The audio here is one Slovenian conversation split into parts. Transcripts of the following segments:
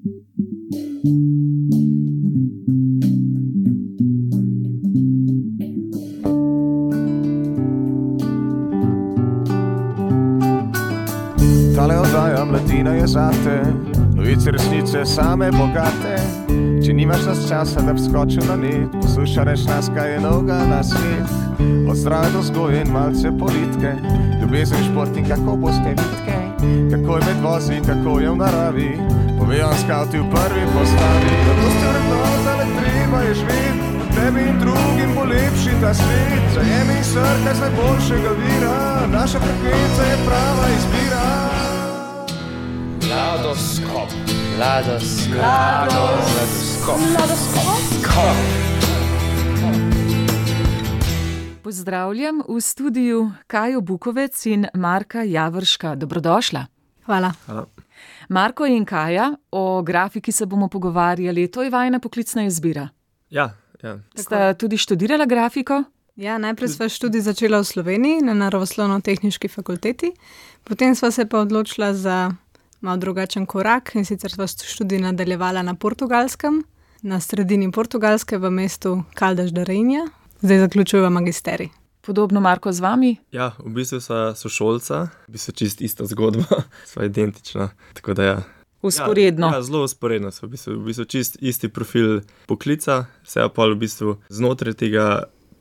Tale oddaja mladina je zate, novice resnice same bogate. Če nimaš nas časa, da bi skočil na net, poslušaj reč nas, kaj je noga na svet. Od zdrave do zgoje in malce politike, ljubezen šport in kako boste bitke. Kako je med vozi, kako je v naravi, povejo skavti v prvi postavi. Zato ste vrednota, le treba je živeti, tebi in drugim bo lepši ta svet. Zajemi srce z najboljšega vira, naša frekvenca je prava izbira. Ladoskop. Ladoskop. Ladoskop. Pozdravljam v studiu Kajo Bukovec in Marka Javrška. Dobrodošla. Hvala. Hvala. Marko in Kaja, o grafiki se bomo pogovarjali. To je vajna poklicna izbira. Ja, ja. Sta tudi študirala grafiko? Ja, najprej sva študij začela v Sloveniji na Naravoslovno-tehniški fakulteti, potem sva se pa odločila za malo drugačen korak in sicer sva študij nadaljevala na portugalskem, na sredini portugalske v mestu Caldas de Rainha, zdaj zaključujeva magisterij. Podobno Marko z vami? ja, v bistvu so sošolca, v bistvu čist ista zgodba, sva identična. Tako da ja. Usporedno. Ja, ja, zelo usporedno so, v bistvu, v bistvu čist isti profil poklica, se pa v bistvu znotraj tega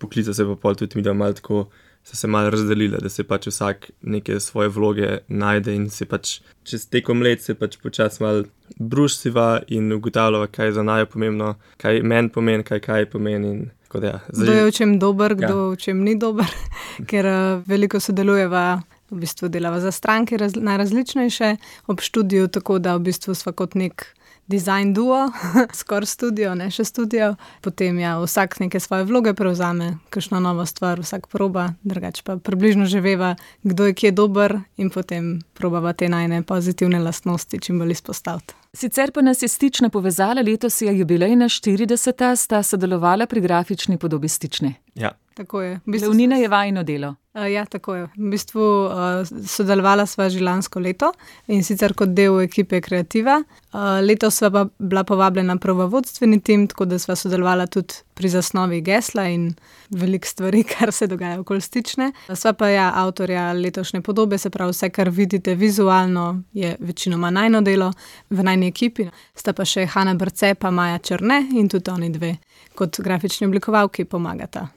poklica se pa tudi mi, da malo tako. So se malo razdelili, da se pač vsak neke svoje vloge najde, in se pač čez tekom let se pač počasi malo brusiva in ugotavljava, kaj je za naj pomembno, kaj meni pomeni, kaj kaj pomeni. in tako da Ja, Kdo je v čem dober, kdo Ja. v čem ni dober, ker uh, veliko sodelujeva, v bistvu delava za stranke raz, najrazličnejše ob študiju, tako da v bistvu sva kot nek design duo, skoraj studio, ne še studio. Potem ja, vsak neke svoje vloge prevzame, kakšno novo stvar, vsak proba, drugače pa približno že veva, kdo je kje dober in potem probava te najne pozitivne lastnosti čim bolj izpostaviti. Sicer pa nas je stična povezala, letos je jubilejna 40. sta sodelovala pri grafični podobi stične. ja, Tako je. V bistvu Glavnina je vajno delo. Uh, ja, tako je. V bistvu uh, sodelovala sva že lansko leto in sicer kot del ekipe Kreativa. Uh, letos sva pa bila povabljena prav v vodstveni tim, tako da sva sodelovala tudi pri zasnovi gesla in velik stvari, kar se dogaja okoli stične. Sva pa ja avtorja letošnje podobe, se pravi vse, kar vidite vizualno, je večinoma najno delo v najni ekipi. Sta pa še Hanna Brce pa Maja Črne in tudi oni dve kot grafični oblikovalki pomagata.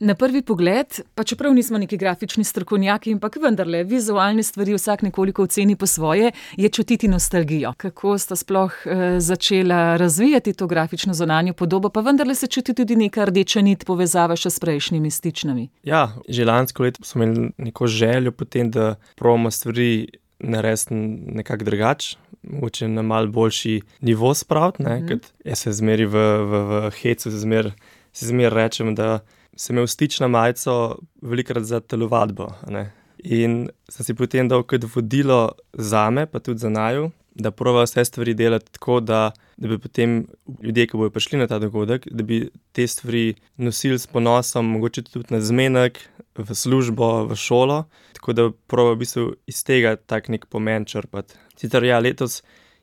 Na prvi pogled, pa čeprav nismo neki grafični strokovnjaki, ampak vendarle, vizualne stvari vsak nekoliko oceni po svoje, je čutiti nostalgijo. Kako sta sploh eh, začela razvijati to grafično zonanjo podobo, pa vendarle se čuti tudi neka rdeča nit povezava še s prejšnjimi stičnami. Ja, že lansko leto smo imeli neko željo potem, da pravimo stvari narediti nekako drugače, mogoče na mal boljši nivo spraviti. Mhm. Mm -hmm. Jaz se zmeri v, v, v hecu, se zmer, se zmer rečem, da sem imel stič na majico velikrat za telovadbo. ne. In sem si potem dal kot vodilo za me, pa tudi za naju, da prova vse stvari delati tako, da, da bi potem ljudje, ki bodo prišli na ta dogodek, da bi te stvari nosili s ponosom, mogoče tudi na zmenek, v službo, v šolo, tako da prova v bistvu iz tega tak nek pomen črpati. Sicer ja, letos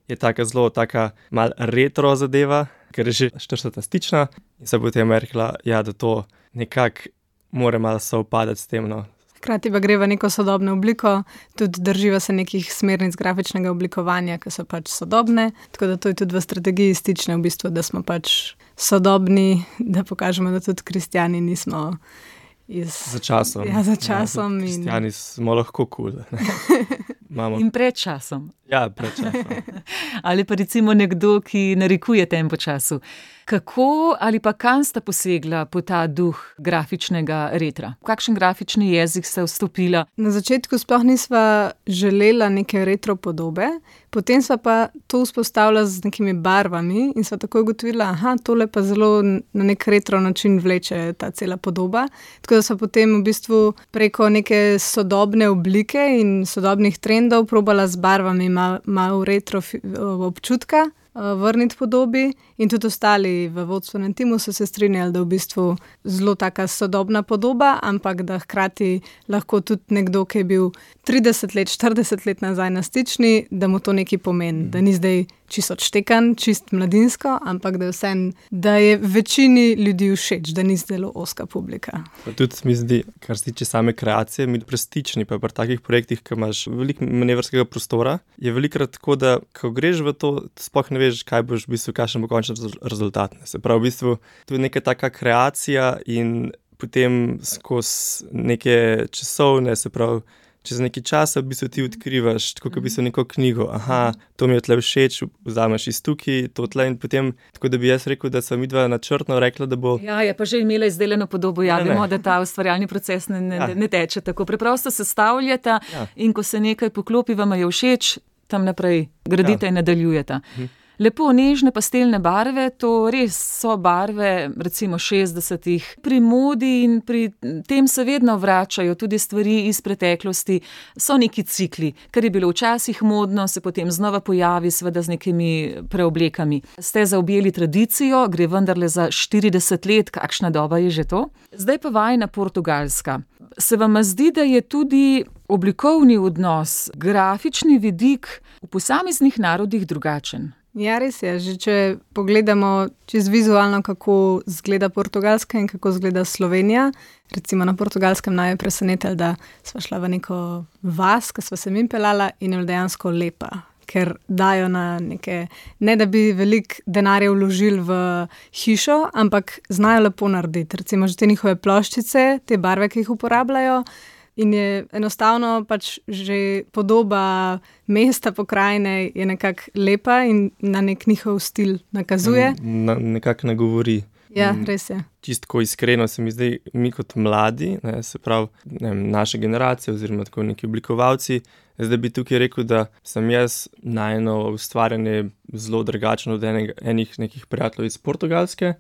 je taka zelo, taka mal retro zadeva, ker je že 40 stična in se potem rekla, ja, da to nekako mora malo sovpadati s tem. No. Hkrati pa gre v neko sodobno obliko, tudi drživa se nekih smernic grafičnega oblikovanja, ki so pač sodobne. Tako da to je tudi v strategiji stične, v bistvu, da smo pač sodobni, da pokažemo, da tudi kristijani nismo iz. Za časom. Ja, za časom Ja, in- kristjani smo lahko kul. Cool, In pred časom. ja, pred časom. Ali pa recimo nekdo, ki narikuje tempo času. Kako ali pa kam sta posegla po ta duh grafičnega retra? V kakšen grafični jezik sta vstopila? Na začetku sploh nisva želela neke retro podobe, potem sva pa to vzpostavila z nekimi barvami in sva tako ugotovila, da tole pa zelo na nek retro način vleče ta cela podoba. Tako da sva potem v bistvu preko neke sodobne oblike in sodobnih trendov probala z barvami malo mal retro fi- občutka. eh, Vrniti podobi, in tudi ostali v vodstvenem timu so se strinjali, da je v bistvu zelo taka sodobna podoba, ampak da hkrati lahko tudi nekdo, ki je bil 30 let, 40 let nazaj na stični, da mu to nekaj pomeni, da ni zdaj čisto odštekan, čist mladinsko, ampak da je, vse, da je večini ljudi všeč, da ni zelo oska publika. Pa tudi mi zdi, kar se tiče same kreacije, mi prestični, pa pri takih projektih, ki imaš veliko manevrskega prostora, je velikrat tako, da ko greš v to, sploh ne veš, kaj boš v bistvu, kakšen bo končni rezultat. Se pravi, v bistvu to je neka taka kreacija in potem skozi neke časovne, se pravi čez nekaj časa v bistvu ti odkrivaš, tako kot bi se neko knjigo. Aha, to mi je tle všeč, vzameš iz tukaj, to tle in potem. Tako da bi jaz rekel, da sem midva načrtno rekla, da bo. Ja, je pa že imela izdelano podobo. Ja, ne, vemo, ne. da ta ustvarjalni proces ne, ne, ja. ne teče tako preprosto, se stavljata ja. in ko se nekaj poklopi, vam je všeč, tam naprej gradite ja. in nadaljujete. Mhm lepo nežne pastelne barve, to res so barve, recimo 60-ih. Pri modi in pri tem se vedno vračajo tudi stvari iz preteklosti, so neki cikli, kar je bilo včasih modno, se potem znova pojavi, seveda z nekimi preoblekami. Ste zaobjeli tradicijo, gre vendarle za 40 let, kakšna doba je že to. Zdaj pa vajna portugalska. Se vam zdi, da je tudi oblikovni odnos, grafični vidik v posameznih narodih drugačen? Ja, res je. Že če pogledamo čez vizualno, kako izgleda Portugalska in kako izgleda Slovenija. Recimo na portugalskem naj je presenetilo, da smo šli v neko vas, ki smo se jim pelala in je dejansko lepa. Ker dajo na neke, ne da bi veliko denarja vložili v hišo, ampak znajo lepo narediti. Recimo, že te njihove ploščice, te barve, ki jih uporabljajo. In je enostavno pač že podoba mesta, pokrajine, je nekako lepa in na nek njihov stil nakazuje. Na, nekako ne govori. Ja, res je. Čistko iskreno se mi zdi, mi kot mladi, ne, se pravi, ne, naša generacija, oziroma tako neki oblikovalci, zdaj bi tukaj rekel, da sem jaz na eno ustvarjanje zelo drugačen od enega, enih nekih prijateljev iz Portugalske.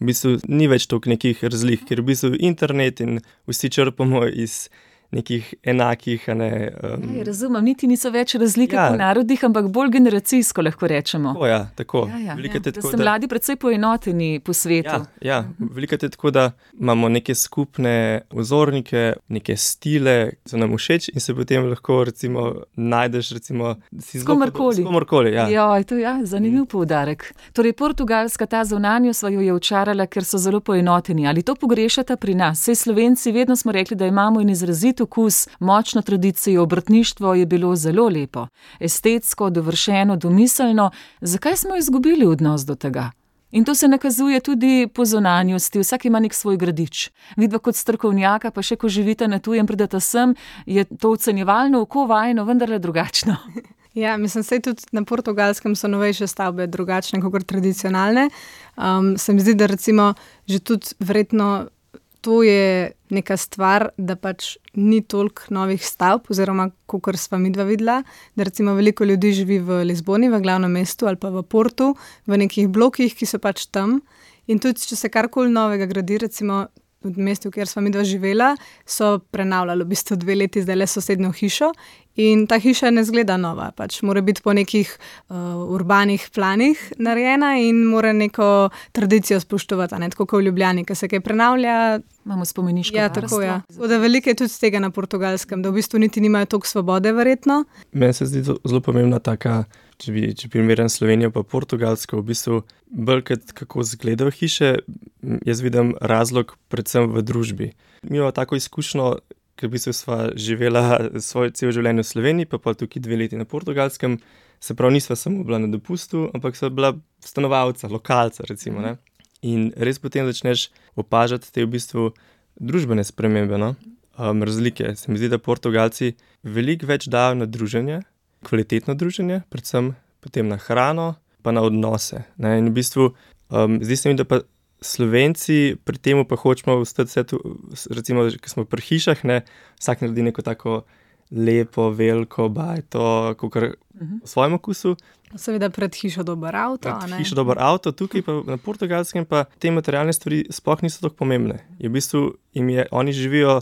V bistvu ni več toliko nekih razlik, ker v bistvu internet in vsi črpamo iz nekih enakih. Ne, um, ja, razumem, niti niso več razlike ja, po narodih, ampak bolj generacijsko lahko rečemo. Tako, ja, tako. Ja, ja, ja, tako, da so mladi predvsej poenoteni po svetu. Ja, ja, veliko je tako, da imamo neke skupne vzornike, neke stile, ki so nam všeč in se potem lahko recimo, najdeš recimo, s komorkoli. komorkoli ja. ja, to je ja, zanimiv mm. poudarek. Torej, Portugalska ta zunanjo svojo je očarala, ker so zelo poenoteni. Ali to pogrešate pri nas? Vse Slovenci vedno smo rekli, da imamo in okus, močno tradicijo, obrtništvo je bilo zelo lepo, estetsko, dovršeno, domiselno. Zakaj smo izgubili odnos do tega? In to se nakazuje tudi po zonanjosti, vsak ima nek svoj gradič. Vidva kot strokovnjaka, pa še ko živite na tujem, pridete sem, je to ocenjevalno oko vajno, vendarle drugačno. Ja, mislim, da tudi na portugalskem so novejše stavbe drugačne kot tradicionalne. Um, se mi zdi, da recimo že tudi vredno to je neka stvar, da pač ni toliko novih stavb, oziroma kot smo mi dva videla, da recimo veliko ljudi živi v Lizboni, v glavnem mestu ali pa v Portu, v nekih blokih, ki so pač tam. In tudi, če se karkoli novega gradi, recimo v mestu, kjer smo mi dva živela, so prenavljali v bistvu dve leti zdaj le sosednjo hišo In ta hiša ne zgleda nova, pač mora biti po nekih uh, urbanih planih narejena in mora neko tradicijo spoštovati, ne tako kot v Ljubljani, ki se kaj prenavlja. Imamo spomenišče. Ja, tako je. Ja. Da veliko je tudi tega na portugalskem, da v bistvu niti nimajo toliko svobode, verjetno. Meni se zdi zelo pomembna taka, če bi, če primerjam Slovenijo pa Portugalsko, v bistvu bolj kot kako izgledajo hiše, jaz vidim razlog predvsem v družbi. Mi imamo tako izkušnjo, ker v bistvu sva živela svoje celo življenje v Sloveniji, pa pa tukaj dve leti na portugalskem, se pravi, nisva samo bila na dopustu, ampak sva bila stanovalca, lokalca. Recimo, In res potem začneš opažati te v bistvu družbene spremembe, no? um, razlike. Se mi zdi, da Portugalci veliko več dajo na druženje, kvalitetno druženje, predvsem na hrano, pa na odnose. Ne? In v bistvu um, zdi se mi, da pa Slovenci pri tem pa hočemo ostati, recimo, ki smo pri hišah, ne, vsak naredi neko tako lepo, veliko, bajto, kot v mhm. svojem okusu. Seveda pred hišo dober avto. Hiša dober avto, tukaj pa na portugalskem pa te materialne stvari sploh niso tako pomembne. Je v bistvu jim je, oni živijo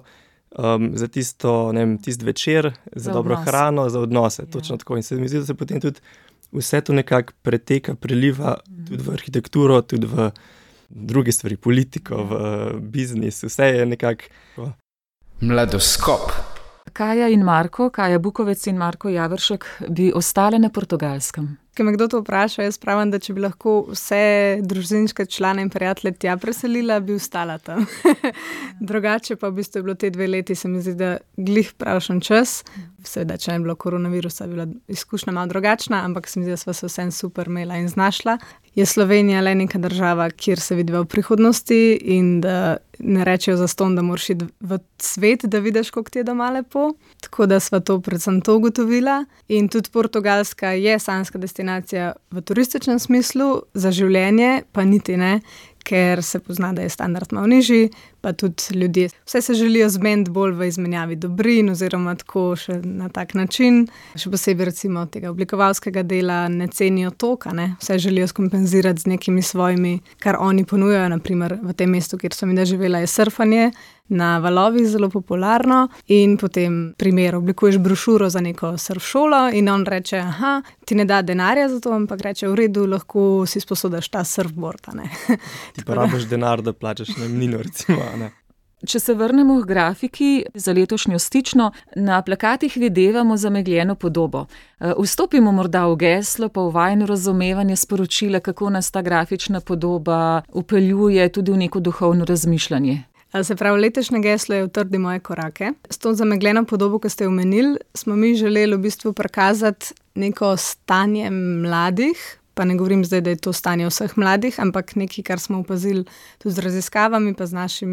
um, za tisto, ne vem, tisti večer, za, za dobro odnose. hrano, za odnose. Ja. Točno tako. In se mi zdi, da se potem tudi vse to nekako preteka, preliva mhm. tudi v arhitekturo, tudi v druge stvari, politiko, v biznis, vse je nekako. Mladoskop. Kaja in Marko, Kaja Bukovec in Marko Javršek bi ostale na portugalskem. Ker me kdo to vpraša, jaz pravim, da če bi lahko vse družinske člane in prijatelje tja preselila, bi ostala tam. Drugače pa v bistvu je bilo te dve leti, se mi zdi, da glih pravšen čas. Seveda, če ne bi bilo koronavirusa, bi bila izkušnja malo drugačna, ampak se mi zdi, da smo se vsem super imela in znašla je Slovenija le neka država, kjer se vidi v prihodnosti in da ne rečejo za ston, da moraš iti v svet, da vidiš, kako ti je doma lepo. Tako da smo to predvsem to ugotovila. In tudi Portugalska je sanska destinacija v turističnem smislu, za življenje pa niti ne, ker se pozna, da je standard malo nižji, pa tudi ljudje. Vse se želijo zmeniti bolj v izmenjavi dobrin, oziroma tako še na tak način. Še posebej, recimo, tega oblikovalskega dela ne cenijo toka, ne? vse želijo skompenzirati z nekimi svojimi, kar oni ponujajo. Naprimer, v tem mestu, kjer sem jaz živela, je surfanje na valovih zelo popularno. In potem, primer, oblikuješ brošuro za neko surf šolo, in on reče: Aha, ti ne da denarja za to, ampak reče: V redu, lahko si sposodiš ta surfboard. ti pa rabiš denar, da plačeš najmnino, recimo. Če se vrnemo k grafiki za letošnjo stično, na plakatih videvamo zamegljeno podobo. E, vstopimo morda v geslo, pa v vajno razumevanje sporočila, kako nas ta grafična podoba upeljuje tudi v neko duhovno razmišljanje. Se pravi, letošnje geslo je utrdi moje korake. S to zamegljeno podobo, ki ste jo omenili, smo mi želeli v bistvu prikazati neko stanje mladih. Pa ne govorim zdaj, da je to stanje vseh mladih, ampak nekaj, kar smo opazili tudi z raziskavami, pa z našim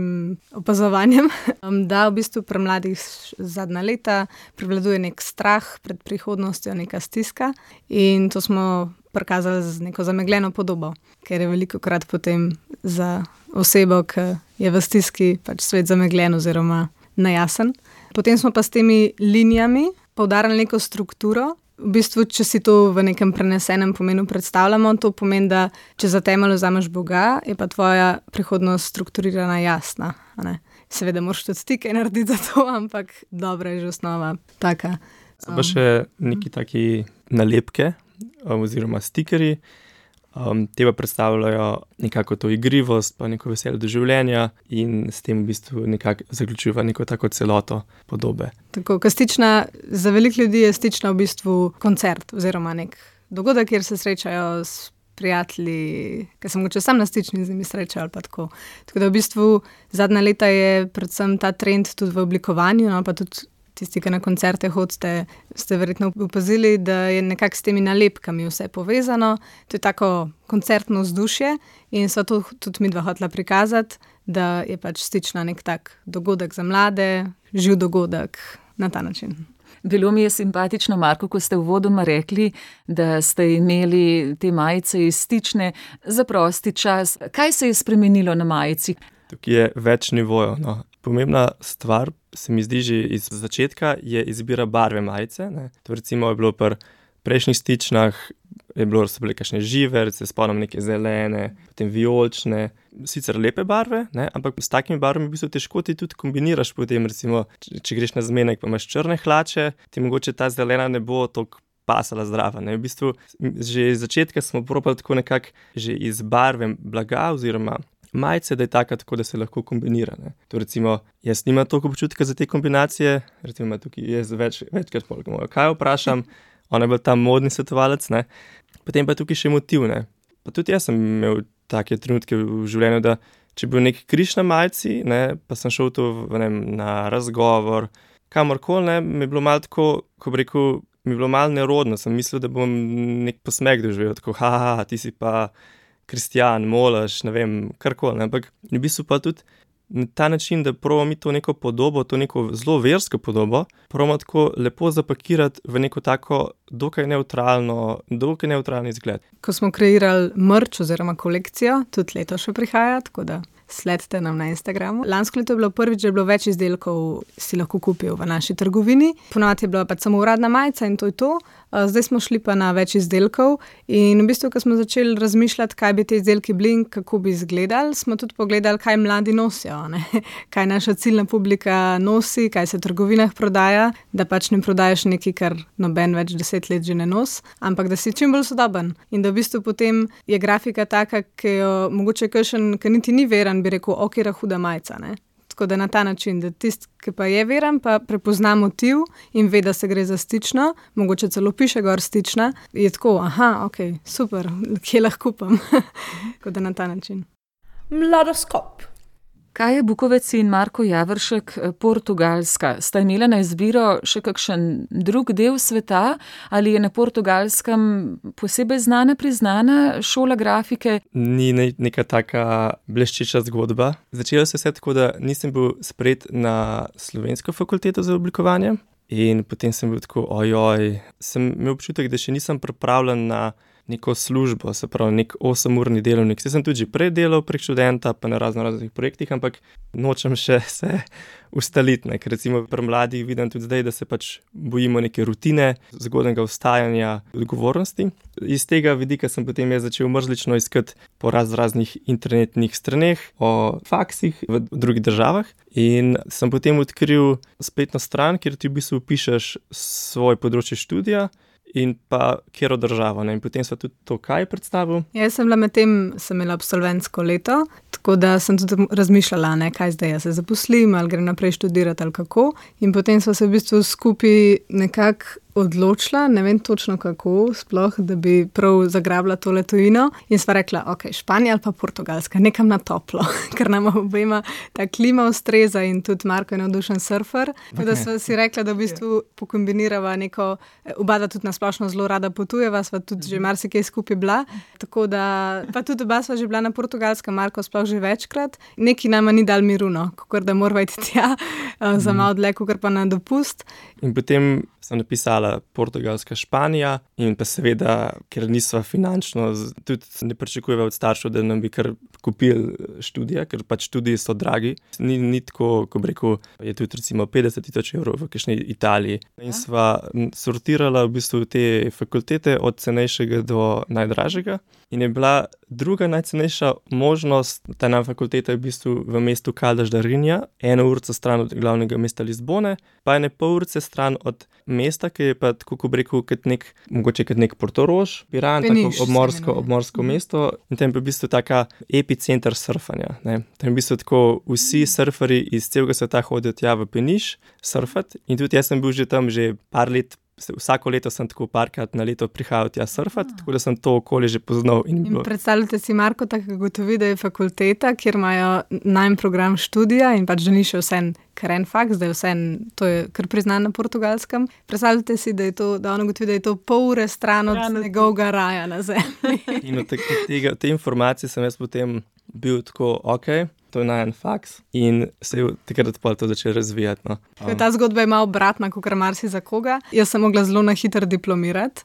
opazovanjem, da v bistvu pri mladih zadnja leta prevladuje nek strah pred prihodnostjo, neka stiska. In to smo prikazali z neko zamegljeno podobo, ker je veliko krat potem za osebo, ki je v stiski, pač svet zamegljen oziroma nejasen. Potem smo pa s temi linijami poudarili neko strukturo. V bistvu, če si to v nekem prenesenem pomenu predstavljamo, to pomeni, da če za temelj vzameš Boga, je pa tvoja prihodnost strukturirana jasna. Seveda, moraš tudi stike narediti za to, ampak dobra je že osnova. Taka. Um. Pa še neki taki nalepke, oziroma stikerji. Um, te pa predstavljajo nekako to igrivost, pa neko veselje do življenja, in s tem v bistvu nekako zaključujejo neko tako celoto podobe. Tako, stična, za veliko ljudi je stična v bistvu koncert oziroma nek dogodek, kjer se srečajo s prijatelji, ki sem mogoče sam na stični z njimi srečal. Tako. tako da v bistvu zadnja leta je predvsem ta trend tudi v oblikovanju, no, pa tudi tisti, ki na koncerte hodite, ste verjetno opazili, da je nekako s temi nalepkami vse povezano. To je tako koncertno vzdušje in so to tudi mi dva hotla prikazati, da je pač stična nek tak dogodek za mlade, živ dogodek na ta način. Bilo mi je simpatično, Marko, ko ste v vodoma rekli, da ste imeli te majice iz stične za prosti čas. Kaj se je spremenilo na majici? Tukaj je več nivojev. No. Pomembna stvar, se mi zdi že iz začetka, je izbira barve majice. Ne. To recimo je bilo pri prejšnjih stičnah, je bilo, so bile kakšne žive, se spomnim neke zelene, potem vijolične, sicer lepe barve, ne, ampak s takimi barvami v bistvu težko ti tudi kombiniraš. Potem, recimo, če, če greš na zmenek, pa imaš črne hlače, ti mogoče ta zelena ne bo tako. Pasala zdrava. V bistvu, že iz začetka smo probali tako nekako iz barve blaga, oziroma majice, da je taka, tako da se lahko kombinira. To, recimo, jaz nimam toliko občutka za te kombinacije, recimo, tukaj jaz več, večkrat pogledam, kaj vprašam, on je bil tam modni svetovalec, ne? potem pa je tukaj še motiv. Ne? Pa tudi jaz sem imel take trenutke v življenju, da če bi bil nek križ na majici, ne? pa sem šel tu ne, na razgovor, kamorkoli, mi je bilo malo tako, ko bi rekel. Mi je bilo malo nerodno, sem mislil, da bom nek posmeh doživel, tako, ha, ti si pa kristjan, molaš, ne vem, karkoli. Ampak v bistvu pa tudi na ta način, da pravimo mi to neko podobo, to neko zelo versko podobo, pravimo tako lepo zapakirati v neko tako dokaj neutralno, dokaj neutralni izgled. Ko smo kreirali mrč oziroma kolekcijo, tudi leto še prihaja, tako da sledite nam na Instagramu. Lansko leto je bilo prvič, da je bilo več izdelkov, si lahko kupil v naši trgovini. Ponovadi je bila pač samo uradna majica in to je to. Zdaj smo šli pa na več izdelkov. In v bistvu, ko smo začeli razmišljati, kaj bi ti izdelki bili in kako bi izgledali, smo tudi pogledali, kaj mladi nosijo, ne? kaj naša ciljna publika nosi, kaj se v trgovinah prodaja. Da pač ne prodajaš nekaj, kar noben več deset let že ne nos, ampak da si čim bolj sodoben. In da v bistvu potem je grafika taka, ki jo mogoče kršen, ki niti ni veren, bi rekel, ok, je huda majica. Tako da na ta način, da tisti, ki pa je veren, pa prepozna motiv in ve, da se gre za stično, mogoče celo piše gor stična, je tako, aha, ok, super, kje lahko upam. tako da na ta način. Mladoskop. Kaj je Bukovec in Marko Javršek, eh, Portugalska? Sta imela na izbiro še kakšen drug del sveta ali je na portugalskem posebej znana, priznana šola grafike? Ni ne, neka taka bleščeča zgodba. Začelo se je tako, da nisem bil sprejet na slovensko fakulteto za oblikovanje. In potem sem bil tako, ojoj, sem imel občutek, da še nisem pripravljen na neko službo, se pravi, nek 8-urni delovnik. Jaz sem tudi prej delal prek študenta, pa na razno raznih projektih, ampak nočem še se ustaliti. Ker recimo pri mladih vidim tudi zdaj, da se pač bojimo neke rutine, zgodnega vstajanja, odgovornosti. Iz tega vidika sem potem jaz začel mrzlično iskati po raz raznih internetnih straneh o faksih v drugih državah. In sem potem odkril spletno stran, kjer ti v bistvu pišeš svoj področje študija in pa kjero državo. Ne? In potem so tudi to, kaj predstavil. Ja, jaz sem bila medtem, sem imela absolventsko leto, tako da sem tudi razmišljala, ne, kaj zdaj jaz se zaposlim ali grem naprej študirati ali kako. In potem smo se v bistvu skupaj nekako odločila, ne vem točno kako, sploh, da bi prav zagrabila to letovino. In sva rekla, ok, Španija ali pa Portugalska, nekam na toplo, ker nam obema ta klima ustreza in tudi Marko je navdušen surfer. Tako da sva si rekla, da v bistvu pokombinirava neko, oba da tudi nasplošno zelo rada potujeva, sva tudi že marsikaj skupaj bila. Tako da, pa tudi oba sva že bila na Portugalskem, Marko sploh že večkrat. Neki nama ni dal miruno, kot da moramo iti tja uh, za malo dlje, kot pa na dopust. In potem sem napisala Portugalska, Španija, in pa seveda, ker nismo finančno, tudi ne pričakujemo od staršev, da nam bi kar kupili študije, ker pač študiji so dragi. Ni, ni tako, kot rekel, je tudi recimo 50 tisoč evrov v Kišni Italiji. In sva sortirala v bistvu te fakultete od cenejšega do najdražjega. In je bila druga najcenejša možnost, ta na fakulteta je v bistvu v mestu Kaldaš Darinja, eno uro stran od glavnega mesta Lizbone, pa ene pol ure stran od mesta, ki je pa tako, kot rekel, kot nek, mogoče kot nek Portorož, Piran, tako obmorsko, obmorsko mm. mesto. In tam je v bistvu taka epicenter surfanja. Ne. Tam je v bistvu tako vsi surferi iz celega sveta hodijo tja v Peniš surfati. In tudi jaz sem bil že tam že par let vsako leto sem tako parkrat na leto prihajal tja surfati, tako da sem to okolje že poznal. In in predstavljate si, Marko, tako kot vi, da je fakulteta, kjer imajo najmanj program študija in pač da ni še vse en karen faks, da je vse en, to je kar priznan na portugalskem. Predstavljate si, da je to, da ono gotovi, da je to pol ure stran od njegovega raja na zemlji. in od tega, te informacije sem jaz potem bil tako, ok to je na en faks in se je takrat to začelo razvijati. No. Um. Ta zgodba je malo obratna, kot kar marsi za koga. Jaz sem mogla zelo na hitro diplomirati.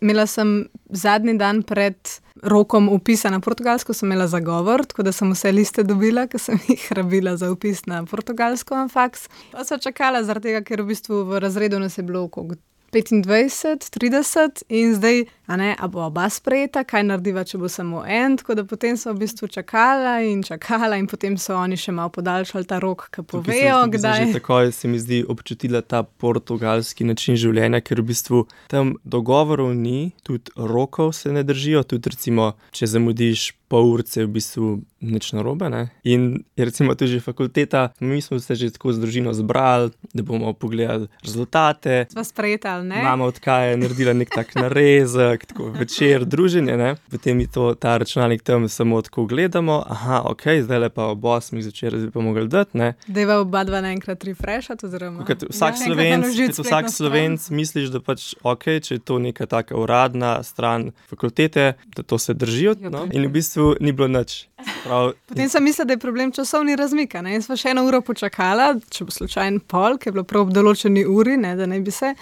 Imela sem zadnji dan pred rokom upisa na portugalsko, sem imela zagovor, tako da sem vse liste dobila, ki sem jih rabila za upis na portugalsko na faks. Pa sem čakala, tega, ker v bistvu v razredu nas je bilo okrog 25, 30 in zdaj, a ne, a bo oba sprejeta, kaj narediva, če bo samo en. Tako da potem so v bistvu čakala in čakala, in potem so oni še malo podaljšali ta rok, ki povejo, tukaj kdaj. Tako se mi zdi občutila ta portugalski način življenja, ker v bistvu tam dogovorov ni, tudi rokov se ne držijo. Tudi, recimo, če zamudiš pol ure, v bistvu nič narobe. Ne? In je recimo tudi fakulteta, mi smo se že tako z družino zbrali, da bomo pogledali rezultate. Smo sprejeti ali ne? Mama odkaj je naredila nek tak narezek, tako večer druženje, ne? potem mi to, ta računalnik tam samo tako gledamo, aha, ok, zdaj le pa ob 8 zvečer bi pa mogli dati. Da je oba dva naenkrat refreshati. Vsak ja, slovenc, vsak slovenc misliš, da pač ok, če je to neka taka uradna stran fakultete, da to se držijo. No? In v bistvu ni bilo nič. Prav. Potem sem mislila, da je problem časovni razmik. Jaz sem še eno uro počakala, če bo slučajno pol, ki je bilo prav ob določeni uri, ne, da ne bi se.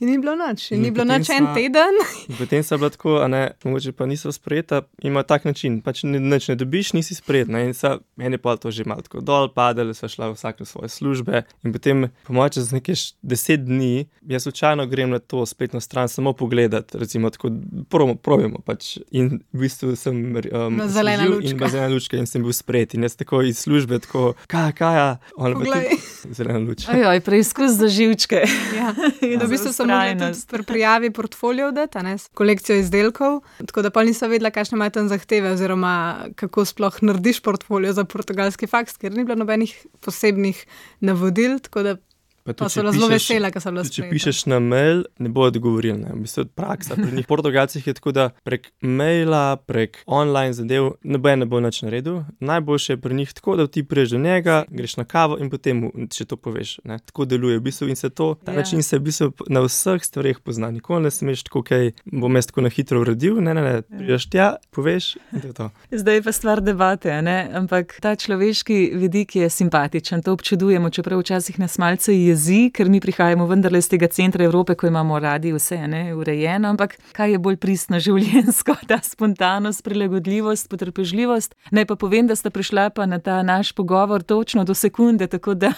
In ni bilo noč, in ni bilo noč en teden. Potem so bila tako, a ne, mogoče pa niso sprejeta, ima tak način, pač nič ne dobiš, nisi sprejet. Ne? In so meni pa to že malo tako dol, padali so šla vsak v svoje službe. In potem, po mojem, čez nekaj deset dni, jaz slučajno grem na to spletno stran samo pogledat, recimo tako, probimo pač. In v bistvu sem um, zelena lučka. In zelena lučka in sem bil sprejet. In jaz tako iz službe, tako, kaj, kaj, on pa tudi. zeleno luč. Ajoj, preizkus za živčke. Ja. In v bistvu sem tudi vztrajnost. pri prijavi portfolio dati, ne, kolekcijo izdelkov, tako da pa nisem vedela, kakšne imajo tam zahteve, oziroma kako sploh narediš portfolio za portugalski faks, ker ni bilo nobenih posebnih navodil, tako da Pa pa tudi, so če bila zelo vesela, ker sem bila Tudi, če pišeš na mail, ne bo odgovoril. Ne. V bistvu je praksa pri njih. Portugalcih je tako, da prek maila, prek online zadev, noben ne bo nič naredil. Najboljše je pri njih tako, da ti priješ do njega, greš na kavo in potem mu še to poveš. Ne. Tako deluje v bistvu in se to, ta Ja. način se v bistvu na vseh stvareh pozna. Nikoli ne smeš tako, kaj bom jaz tako na hitro uredil. Ne, ne, ne. Priješ tja, poveš in to je to. Zdaj je pa stvar debate, a ne? ampak ta človeški vidik je simpatičen, to občudujemo, čeprav včasih nas malce jezi, ker mi prihajamo vendarle iz tega centra Evrope, ko imamo radi vse ne, urejeno, ampak kaj je bolj pristno življensko, ta spontanost, prilagodljivost, potrpežljivost. Naj pa povem, da sta prišla pa na ta naš pogovor točno do sekunde, tako da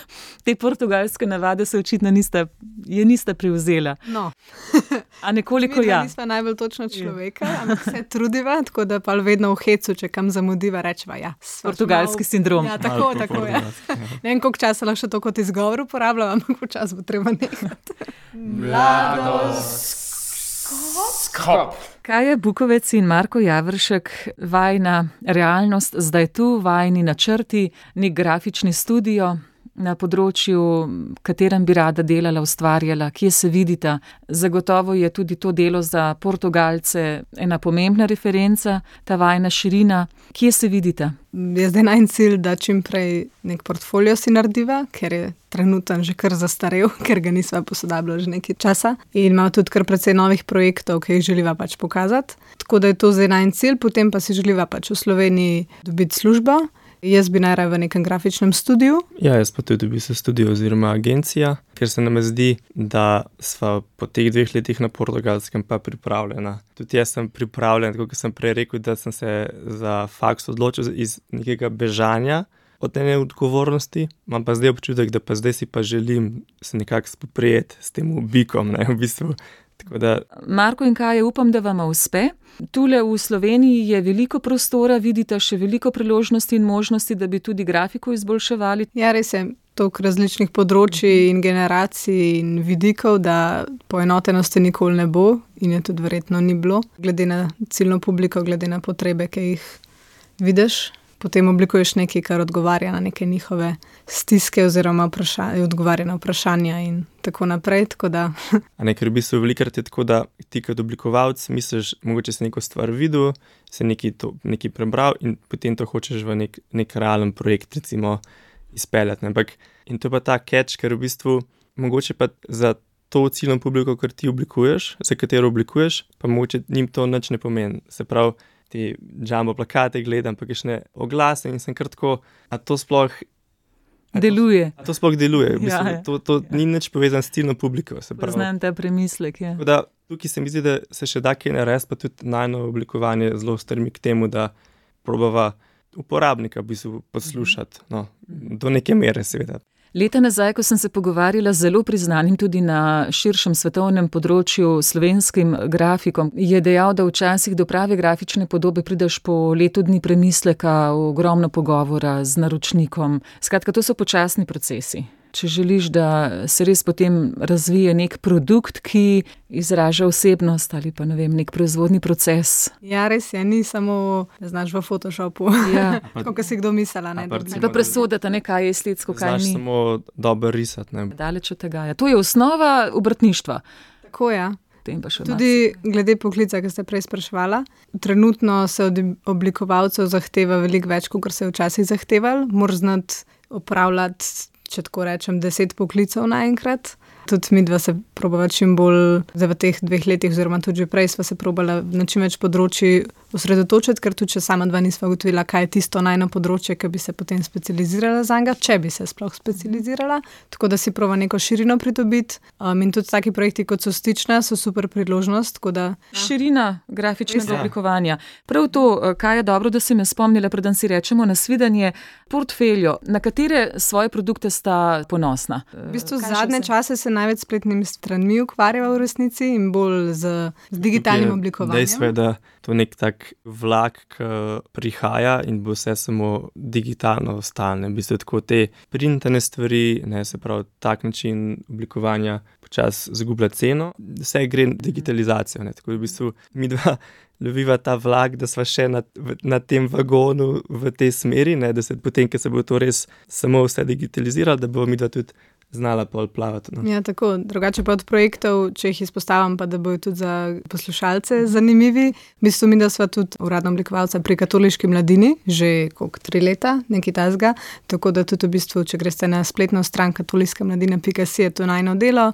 te portugalske navade se očitno nista, je nista prevzela. No, A nekoliko mi ja. nismo najbolj točno človeka, ampak se trudiva, tako da pa vedno v hecu, če kam zamudiva, rečeva. Ja, Portugalski malo- sindrom. Ja, tako, Malo po tako je. portugalsko, ja. Ne vem, koliko časa lahko še to kot izgovor uporabljam, ampak včasih bo treba nehati. Skop. Kaj je Bukovec in Marko Javršek, vajna realnost, zdaj tu, vajni načrti, nek grafični studio na področju, katerem bi rada delala, ustvarjala, kje se vidita. Zagotovo je tudi to delo za Portugalce ena pomembna referenca, ta vajna širina. Kje se vidita? Je zdaj naj cilj, da čim prej nek portfolio si narediva, ker je trenutno že kar zastarel, ker ga nisva posodabljala že nekaj časa. In imamo tudi kar precej novih projektov, ki jih želiva pač pokazati. Tako da je to zdaj naj cilj, potem pa si želiva pač v Sloveniji dobiti službo. Jaz bi najraje v nekem grafičnem studiu. Ja, jaz pa tudi v bistvu studio oziroma agencija, ker se nam zdi, da smo po teh dveh letih na portugalskem pa pripravljena. Tudi jaz sem pripravljen, kot sem prej rekel, da sem se za faks odločil iz nekega bežanja od ene odgovornosti, imam pa zdaj občutek, da pa zdaj si pa želim se nekako spoprijeti s tem bikom, ne v bistvu. Tako da Marko in Kaj, upam, da vam uspe. Tule v Sloveniji je veliko prostora, vidite še veliko priložnosti in možnosti, da bi tudi grafiko izboljševali. Ja, res je. Toliko različnih področji in generacij in vidikov, da poenotenosti nikoli ne bo, in je tudi verjetno ni bilo, glede na ciljno publiko, glede na potrebe, ki jih vidiš. Potem oblikuješ nekaj, kar odgovarja na neke njihove stiske, oziroma odgovarja na vprašanja, in tako naprej. Tako da, A ne, ker v bistvu velikrat je tako, da ti kot oblikovalec misliš, mogoče si neko stvar videl, si nekaj, to, nekaj prebral in potem to hočeš v nek, nek realen projekt, recimo, izpeljati. Ampak in to je pa ta catch, ker v bistvu mogoče pa za to ciljno publiko, kar ti oblikuješ, za katero oblikuješ, pa mogoče njim to nič ne pomeni. Se pravi, ti jumbo plakate gledam, pa kišne oglase in sem kar tako, a to sploh. a to- Deluje. A to sploh deluje, v bistvu, Ja, ja, to, to ja. ni nič povezano s ciljno publiko. Poznam ta premislek. Ja. Da, tukaj se mi zdi, da se še da kaj narediti, pa tudi najno oblikovanje zelo strmi k temu, da probava uporabnika v bistvu poslušati. No, do neke mere, seveda. Leta nazaj, ko sem se pogovarjala z zelo priznanim tudi na širšem svetovnem področju slovenskim grafikom, je dejal, da včasih do prave grafične podobe prideš po letu dni premisleka, ogromno pogovora z naročnikom. Skratka, to so počasni procesi. Če želiš, da se res potem razvije nek produkt, ki izraža osebnost ali pa ne vem, nek proizvodni proces. ja, res je, ni samo, da znaš v Photoshopu, Ja. kot si kdo mislila. Ne, pa recimo- Pa presoditi, ne, kaj je estetsko, kaj Znaš ni. samo dobro risati. Ne. Daleč od tega. Ja. To je osnova obrtništva. Tako je. Ja. Potem pa še Tudi glede poklica, ki ste prej sprašvali, trenutno se od oblikovalcev zahteva veliko več, kot se je včasih zahteval. Moraš znati upravljati, če tako rečem, deset poklicev naenkrat. Tudi mi dva se probava čim bolj, zdaj v teh dveh letih, oziroma tudi že prej, sva se probala na čim več področji osredotočiti, ker tudi če sama dva nisva ugotovila, kaj je tisto najno področje, ki bi se potem specializirala za njega, če bi se sploh specializirala. Tako da si prova neko širino pridobiti. Um, in tudi taki projekti, kot so stična, so super priložnost. Da, Širina grafičnega je. oblikovanja. Prav to, eh, kaj je dobro, da si me spomnila, preden si rečemo nasvidenje, portfeljo, na katere svoje produkte sta ponosna. v bistvu Kaj še zadnje vse? čase se največ s spletnimi stranmi ukvarjava v resnici in bolj z, z digitalnim oblikovanjem. Dejstvo je, da to je nek tak vlak, ki prihaja in bo vse samo digitalno ostalo. V bistvu tako te printane stvari, ne se pravi, tak način oblikovanja počasi zgublja ceno, vse gre digitalizacijo. Ne. Tako da v bistvu mi dva loviva ta vlak, da smo še na, na tem vagonu v tej smeri, ne, da se potem, ko se bo to res samo vse digitaliziralo, da bo mi dva tudi. Znala pol plavati. No. Ja, tako, drugače pa od projektov, če jih izpostavim, pa da bojo tudi za poslušalce zanimivi. Mislim, mi, da smo tudi uradno oblikovalca pri katoliški mladini, že kot tri leta, nekaj tasga. Tako da tudi v bistvu, če greste na spletno stran katoliške mladine.si, je to najno delo,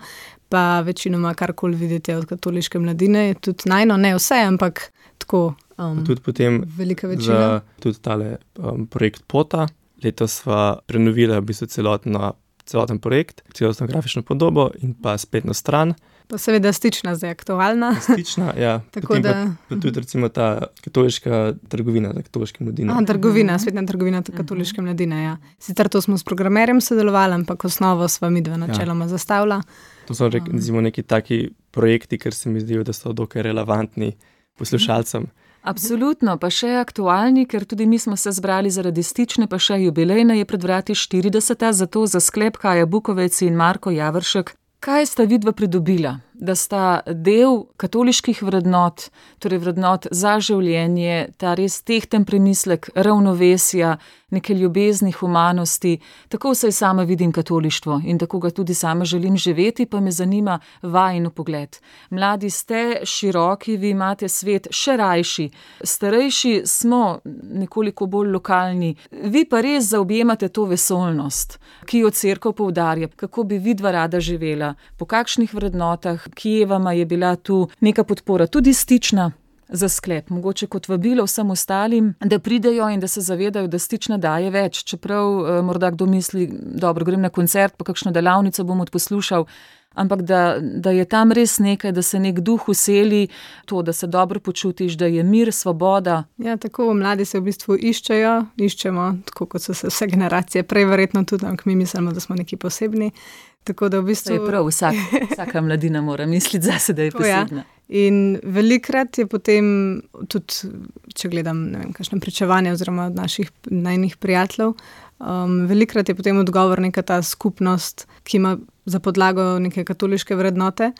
pa večinoma karkoli vidite od katoliške mladine, je tudi najno, ne vse, ampak tako. Um, tudi potem velika večina. Za tudi tale um, projekt Pota. Letos smo prenovili v bistvu celotno, celoten projekt, celotno grafično podobo in pa spletno stran. Pa seveda stična, zdaj aktualna. Stična, ja. Tako da. Pa, pa tudi recimo ta katoliška trgovina, ta katoliška mladina. A, trgovina, spletna trgovina, ta katoliška mladina, ja. Sicer to smo s programerjem sodelovali, ampak osnovo sva mi dva načeloma ja. zastavila. To so recimo neki taki projekti, ker se mi zdijo, da so dokaj relevantni poslušalcem. Absolutno, pa še aktualni, ker tudi mi smo se zbrali zaradi stične, pa še jubilejna je pred vrati 40. Zato za sklep Kaja Bukovec in Marko Javršek, kaj sta vidva pridobila? Da sta del katoliških vrednot, torej vrednot za življenje, ta res tehten premislek, ravnovesja, neke ljubezni, humanosti. Tako se sama vidim katolištvo in tako ga tudi sama želim živeti, pa me zanima vajen pogled. Mladi ste široki, vi imate svet še rajši, starejši smo nekoliko bolj lokalni, vi pa res zaobjemate to vesolnost, ki jo crkva poudarja, kako bi vidva rada živela, po kakšnih vrednotah, kje vama je bila tu neka podpora, tudi stična za sklep, mogoče kot vabilo vsem ostalim, da pridejo in da se zavedajo, da stična daje več. Čeprav eh, morda kdo misli, da grem na koncert, pa kakšno delavnico bom odposlušal. Ampak da, da je tam res nekaj, da se nek duh useli, to, da se dobro počutiš, da je mir, svoboda. Ja, tako mladi se v bistvu iščejo, iščemo, tako kot so se vse generacije, prej verjetno tudi, ampak mi mislimo, da smo neki posebni. Tako da v bistvu. Je prav, vsak, vsaka mladina mora misliti zase, da je ja. posebna. Ja. In velikrat je potem, tudi če gledam, ne vem, kakšne pričevanja oziroma od naših najnih prijateljev, um, velikrat je potem odgovor neka ta skupnost, ki ima za podlago neke katoliške vrednote.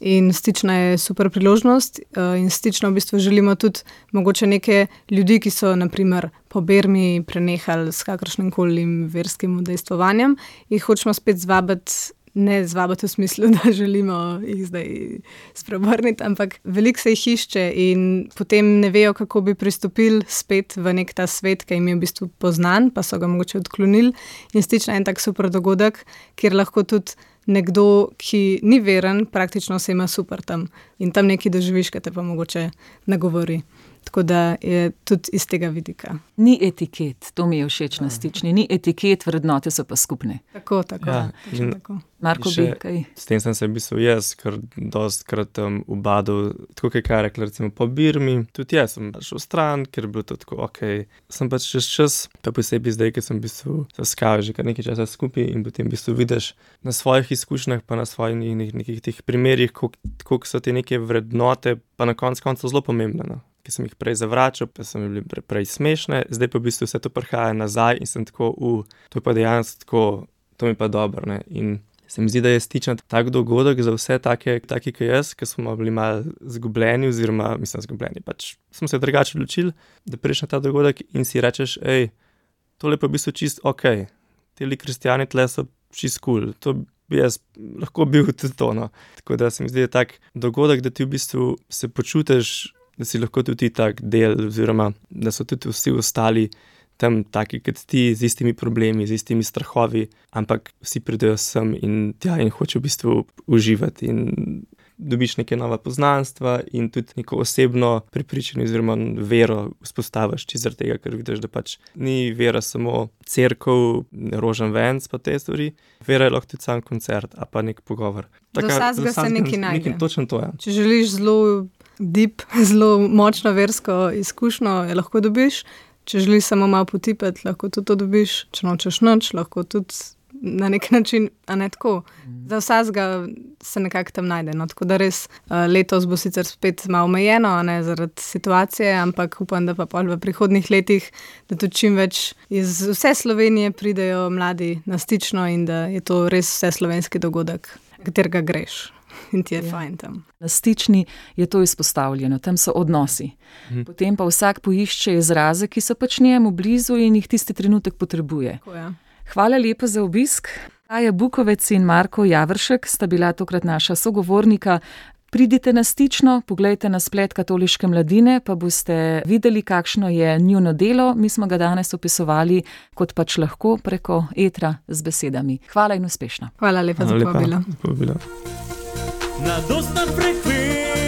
In stična je super priložnost, uh, in stično v bistvu želimo tudi mogoče neke ljudi, ki so naprimer po Bermi prenehali s kakršnim koli verskim udejstvovanjem, jih hočemo spet zvabiti ne zvabiti v smislu, da želimo jih zdaj spremeniti, ampak veliko se jih išče in potem ne vejo, kako bi pristopili spet v nek ta svet, ki jim je v bistvu poznan, pa so ga mogoče odklonili. In stična je en tak super dogodek, kjer lahko tudi. Nekdo, ki ni veren, praktično se ima super tam in tam nekaj doživiš, kaj te pa mogoče nagovori. Tako da je tudi iz tega vidika. Ni etiket, to mi je všeč na stični, ni etiket, vrednote so pa skupne. Tako, tako. Ja, tako. Marko, bi kaj. S tem sem se v bistvu jaz, ker dost krat um, ubadal, tako kaj kaj rekla, recimo po Birmi, tudi jaz sem šel stran, ker je bilo to tako ok. Sem pač čez čas, pa posebej zdaj, ker sem v bistvu zaskal že kar nekaj časa skupaj in potem v bistvu vidiš na svojih izkušnjah, pa na svojih nekih teh primerjih, koliko so te neke vrednote, pa na koncu koncev zelo pomembne. No ki sem jih prej zavračal, pa so mi bile prej, prej smešne, zdaj pa v bistvu vse to prihaja nazaj in sem tako, uf, to je pa dejansko tako, to mi pa dobro. Ne? In se mi zdi, da je stičen tak dogodek za vse take, taki kot jaz, ki smo bili malo zgubljeni, oziroma mislim, zgubljeni. Pač smo se drugače odločili, da prideš na ta dogodek in si rečeš, hej, tole pa v bistvu čist ok, ti li kristijani tle so čist kul. Cool bi jaz lahko bil tudi to. No. Tako da se mi zdi, da je tak dogodek, da ti v bistvu se počutiš da si lahko tudi tak del, oziroma da so tudi vsi ostali tam, taki kot ti, z istimi problemi, z istimi strahovi, ampak vsi pridejo sem in tja in hočejo v bistvu uživati. Dobiš neke nove poznanstva in tudi neko osebno prepričanje, oziroma vero vzpostaviš, zaradi tega, ker vidiš, da pač ni vera samo crkva, rožen venc, pa te stvari. Vera je lahko tudi sam koncert, a pa nek pogovor. Vsak se nekaj najde. Točno to je. Ja. Če želiš zelo deep, zelo močno versko izkušnjo, je lahko dobiš. Če želiš samo malo potipati, lahko tudi to dobiš. Če nočeš noč, lahko tudi na nek način, a ne tako. Za vsakega se nekako tam najde. No, tako da res uh, letos bo sicer spet malo omejeno, ne zaradi situacije, ampak upam, da pa pol v prihodnih letih, da tudi čim več iz vse Slovenije pridejo mladi na stično in da je to res vse slovenski dogodek, katerega greš. In ti je ja. fajn tam. Na stični je to izpostavljeno, tam so odnosi. Mhm. Potem pa vsak poišče izraze, ki so pač njemu blizu in jih tisti trenutek potrebuje. Tako, ja. Hvala lepa za obisk. Aja Bukovec in Marko Javršek sta bila tokrat naša sogovornika. Pridite na stično, pogledajte na splet katoliške mladine, pa boste videli, kakšno je njuno delo. Mi smo ga danes opisovali kot pač lahko preko etra z besedami. Hvala in uspešno. Hvala lepa Hvala za povabilo. Na dostan frekvenci.